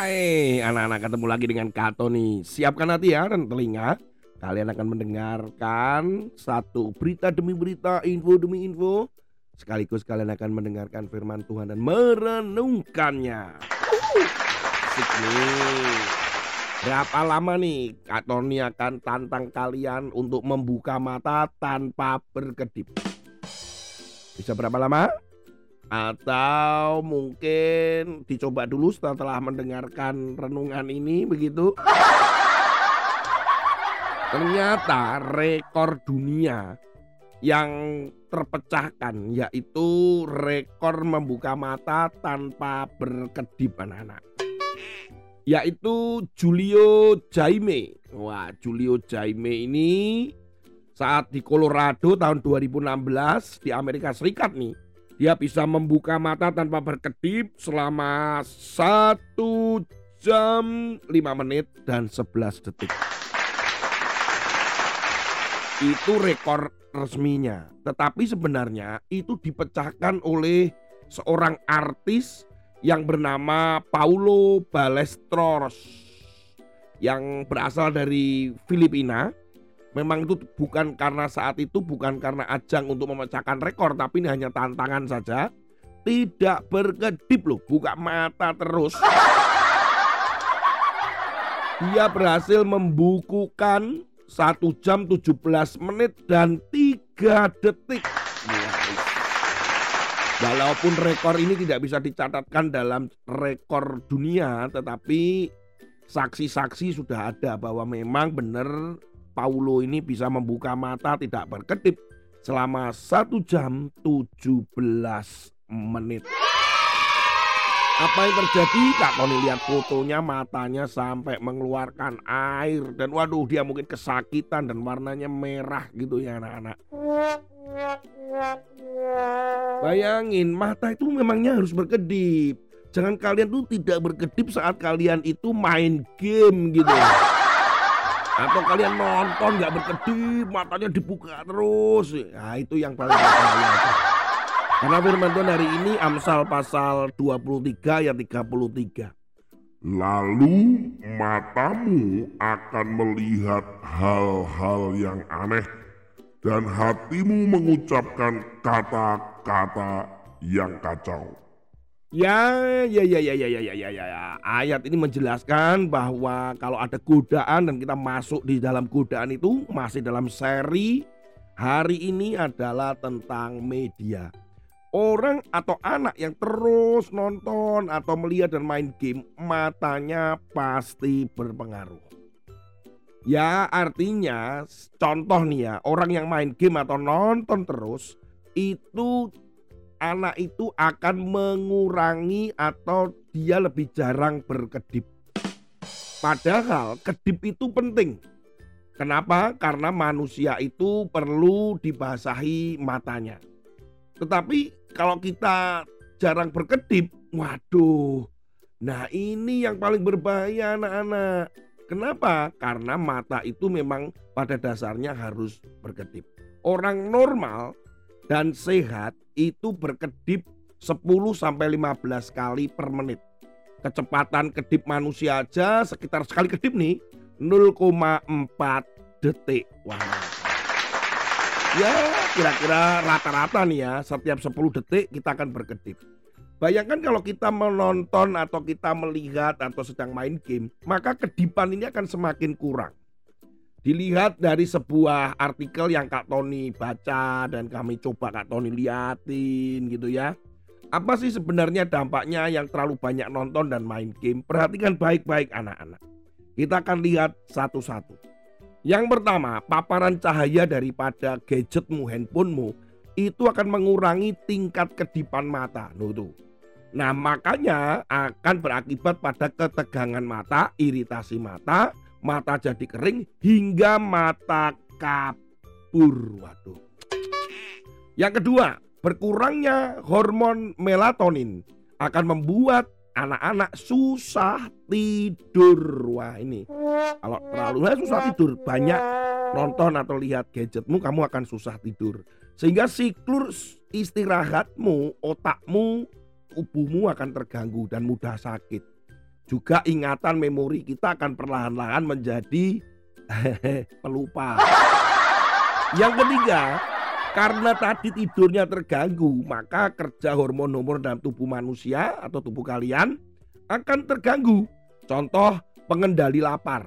Hai anak-anak ketemu lagi dengan Kato nih Siapkan hati ya dan telinga. Kalian akan mendengarkan satu berita demi berita, info demi info. Sekaligus kalian akan mendengarkan firman Tuhan dan merenungkannya. Asik nih. Berapa lama nih Kak Tony akan tantang kalian untuk membuka mata tanpa berkedip? Bisa berapa lama? Atau mungkin dicoba dulu setelah mendengarkan renungan ini begitu. Ternyata rekor dunia yang terpecahkan yaitu rekor membuka mata tanpa berkedip anak-anak. Yaitu Julio Jaime. Wah, Julio Jaime ini saat di Colorado tahun 2016 di Amerika Serikat nih dia bisa membuka mata tanpa berkedip selama 1 jam 5 menit dan 11 detik. Itu rekor resminya. Tetapi sebenarnya itu dipecahkan oleh seorang artis yang bernama Paulo Balestros yang berasal dari Filipina memang itu bukan karena saat itu bukan karena ajang untuk memecahkan rekor tapi ini hanya tantangan saja. Tidak berkedip loh buka mata terus. Dia berhasil membukukan satu jam 17 menit dan 3 detik. Walaupun rekor ini tidak bisa dicatatkan dalam rekor dunia tetapi saksi-saksi sudah ada bahwa memang benar Paulo ini bisa membuka mata tidak berkedip selama 1 jam 17 menit. Apa yang terjadi? Kak Tony lihat fotonya matanya sampai mengeluarkan air dan waduh dia mungkin kesakitan dan warnanya merah gitu ya anak-anak. Bayangin mata itu memangnya harus berkedip. Jangan kalian tuh tidak berkedip saat kalian itu main game gitu. Atau kalian nonton nggak berkedip, matanya dibuka terus. Nah itu yang paling bahaya. Karena firman Tuhan hari ini Amsal pasal 23 ayat 33. Lalu matamu akan melihat hal-hal yang aneh dan hatimu mengucapkan kata-kata yang kacau. Ya, ya, ya, ya, ya, ya, ya, ya, ya. Ayat ini menjelaskan bahwa kalau ada godaan dan kita masuk di dalam godaan itu masih dalam seri hari ini adalah tentang media. Orang atau anak yang terus nonton atau melihat dan main game, matanya pasti berpengaruh. Ya, artinya contoh nih ya, orang yang main game atau nonton terus itu anak itu akan mengurangi atau dia lebih jarang berkedip. Padahal kedip itu penting. Kenapa? Karena manusia itu perlu dibasahi matanya. Tetapi kalau kita jarang berkedip, waduh. Nah ini yang paling berbahaya anak-anak. Kenapa? Karena mata itu memang pada dasarnya harus berkedip. Orang normal dan sehat itu berkedip 10 sampai 15 kali per menit. Kecepatan kedip manusia aja sekitar sekali kedip nih 0,4 detik. Wah. Ya, kira-kira rata-rata nih ya, setiap 10 detik kita akan berkedip. Bayangkan kalau kita menonton atau kita melihat atau sedang main game, maka kedipan ini akan semakin kurang. Dilihat dari sebuah artikel yang Kak Tony baca dan kami coba Kak Tony liatin gitu ya. Apa sih sebenarnya dampaknya yang terlalu banyak nonton dan main game? Perhatikan baik-baik anak-anak. Kita akan lihat satu-satu. Yang pertama, paparan cahaya daripada gadgetmu, handphonemu itu akan mengurangi tingkat kedipan mata. Nuh. Nah makanya akan berakibat pada ketegangan mata, iritasi mata, mata jadi kering hingga mata kabur. Waduh. Yang kedua, berkurangnya hormon melatonin akan membuat anak-anak susah tidur. Wah ini kalau terlalu susah tidur banyak nonton atau lihat gadgetmu kamu akan susah tidur. Sehingga siklus istirahatmu, otakmu, tubuhmu akan terganggu dan mudah sakit. Juga ingatan memori kita akan perlahan-lahan menjadi pelupa. Yang ketiga, karena tadi tidurnya terganggu, maka kerja hormon-hormon dalam tubuh manusia atau tubuh kalian akan terganggu. Contoh pengendali lapar.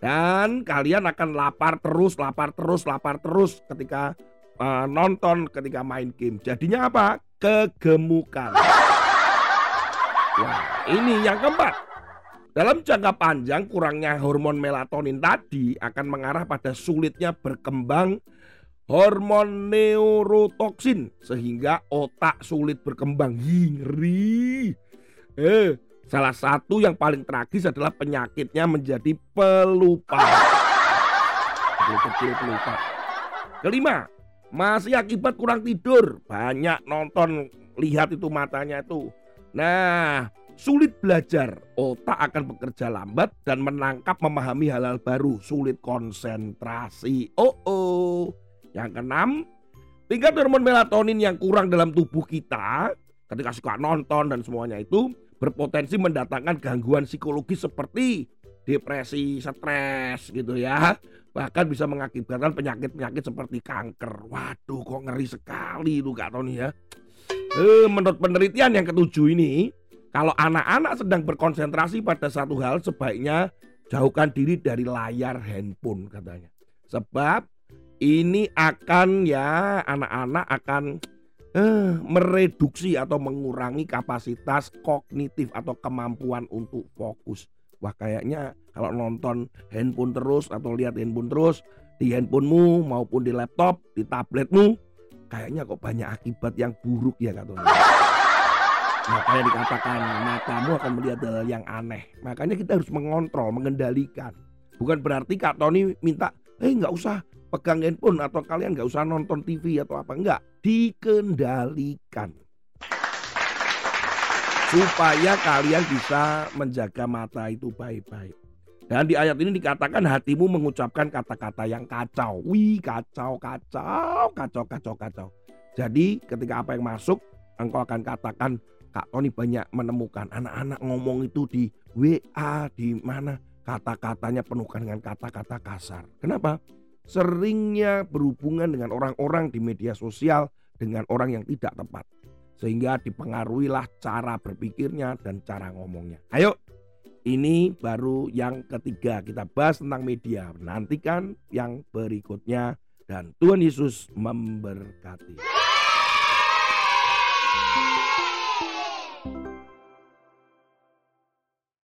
Dan kalian akan lapar terus, lapar terus, lapar terus ketika uh, nonton, ketika main game. Jadinya apa? Kegemukan. Wah, ini yang keempat. Dalam jangka panjang kurangnya hormon melatonin tadi akan mengarah pada sulitnya berkembang hormon neurotoksin sehingga otak sulit berkembang. Ngeri. Eh, salah satu yang paling tragis adalah penyakitnya menjadi pelupa. Kecil pelupa. Kelima, masih akibat kurang tidur. Banyak nonton, lihat itu matanya itu. Nah, sulit belajar, otak akan bekerja lambat dan menangkap memahami hal-hal baru, sulit konsentrasi. Oh oh. Yang keenam, tingkat hormon melatonin yang kurang dalam tubuh kita ketika suka nonton dan semuanya itu berpotensi mendatangkan gangguan psikologis seperti depresi, stres gitu ya. Bahkan bisa mengakibatkan penyakit-penyakit seperti kanker. Waduh kok ngeri sekali itu Kak Tony ya. Eh, menurut penelitian yang ketujuh ini, kalau anak-anak sedang berkonsentrasi pada satu hal sebaiknya jauhkan diri dari layar handphone katanya. Sebab ini akan ya anak-anak akan eh, mereduksi atau mengurangi kapasitas kognitif atau kemampuan untuk fokus. Wah kayaknya kalau nonton handphone terus atau lihat handphone terus di handphonemu maupun di laptop, di tabletmu, kayaknya kok banyak akibat yang buruk ya kata Makanya dikatakan matamu akan melihat hal yang aneh. Makanya kita harus mengontrol, mengendalikan. Bukan berarti Kak Tony minta, eh nggak usah pegang handphone atau kalian nggak usah nonton TV atau apa. Enggak dikendalikan. Supaya kalian bisa menjaga mata itu baik-baik. Dan di ayat ini dikatakan hatimu mengucapkan kata-kata yang kacau. Wih kacau kacau kacau kacau kacau. Jadi ketika apa yang masuk engkau akan katakan Kak Tony banyak menemukan anak-anak ngomong itu di WA di mana kata-katanya penuhkan dengan kata-kata kasar. Kenapa? seringnya berhubungan dengan orang-orang di media sosial dengan orang yang tidak tepat. Sehingga dipengaruhilah cara berpikirnya dan cara ngomongnya. Ayo, ini baru yang ketiga kita bahas tentang media. Nantikan yang berikutnya dan Tuhan Yesus memberkati.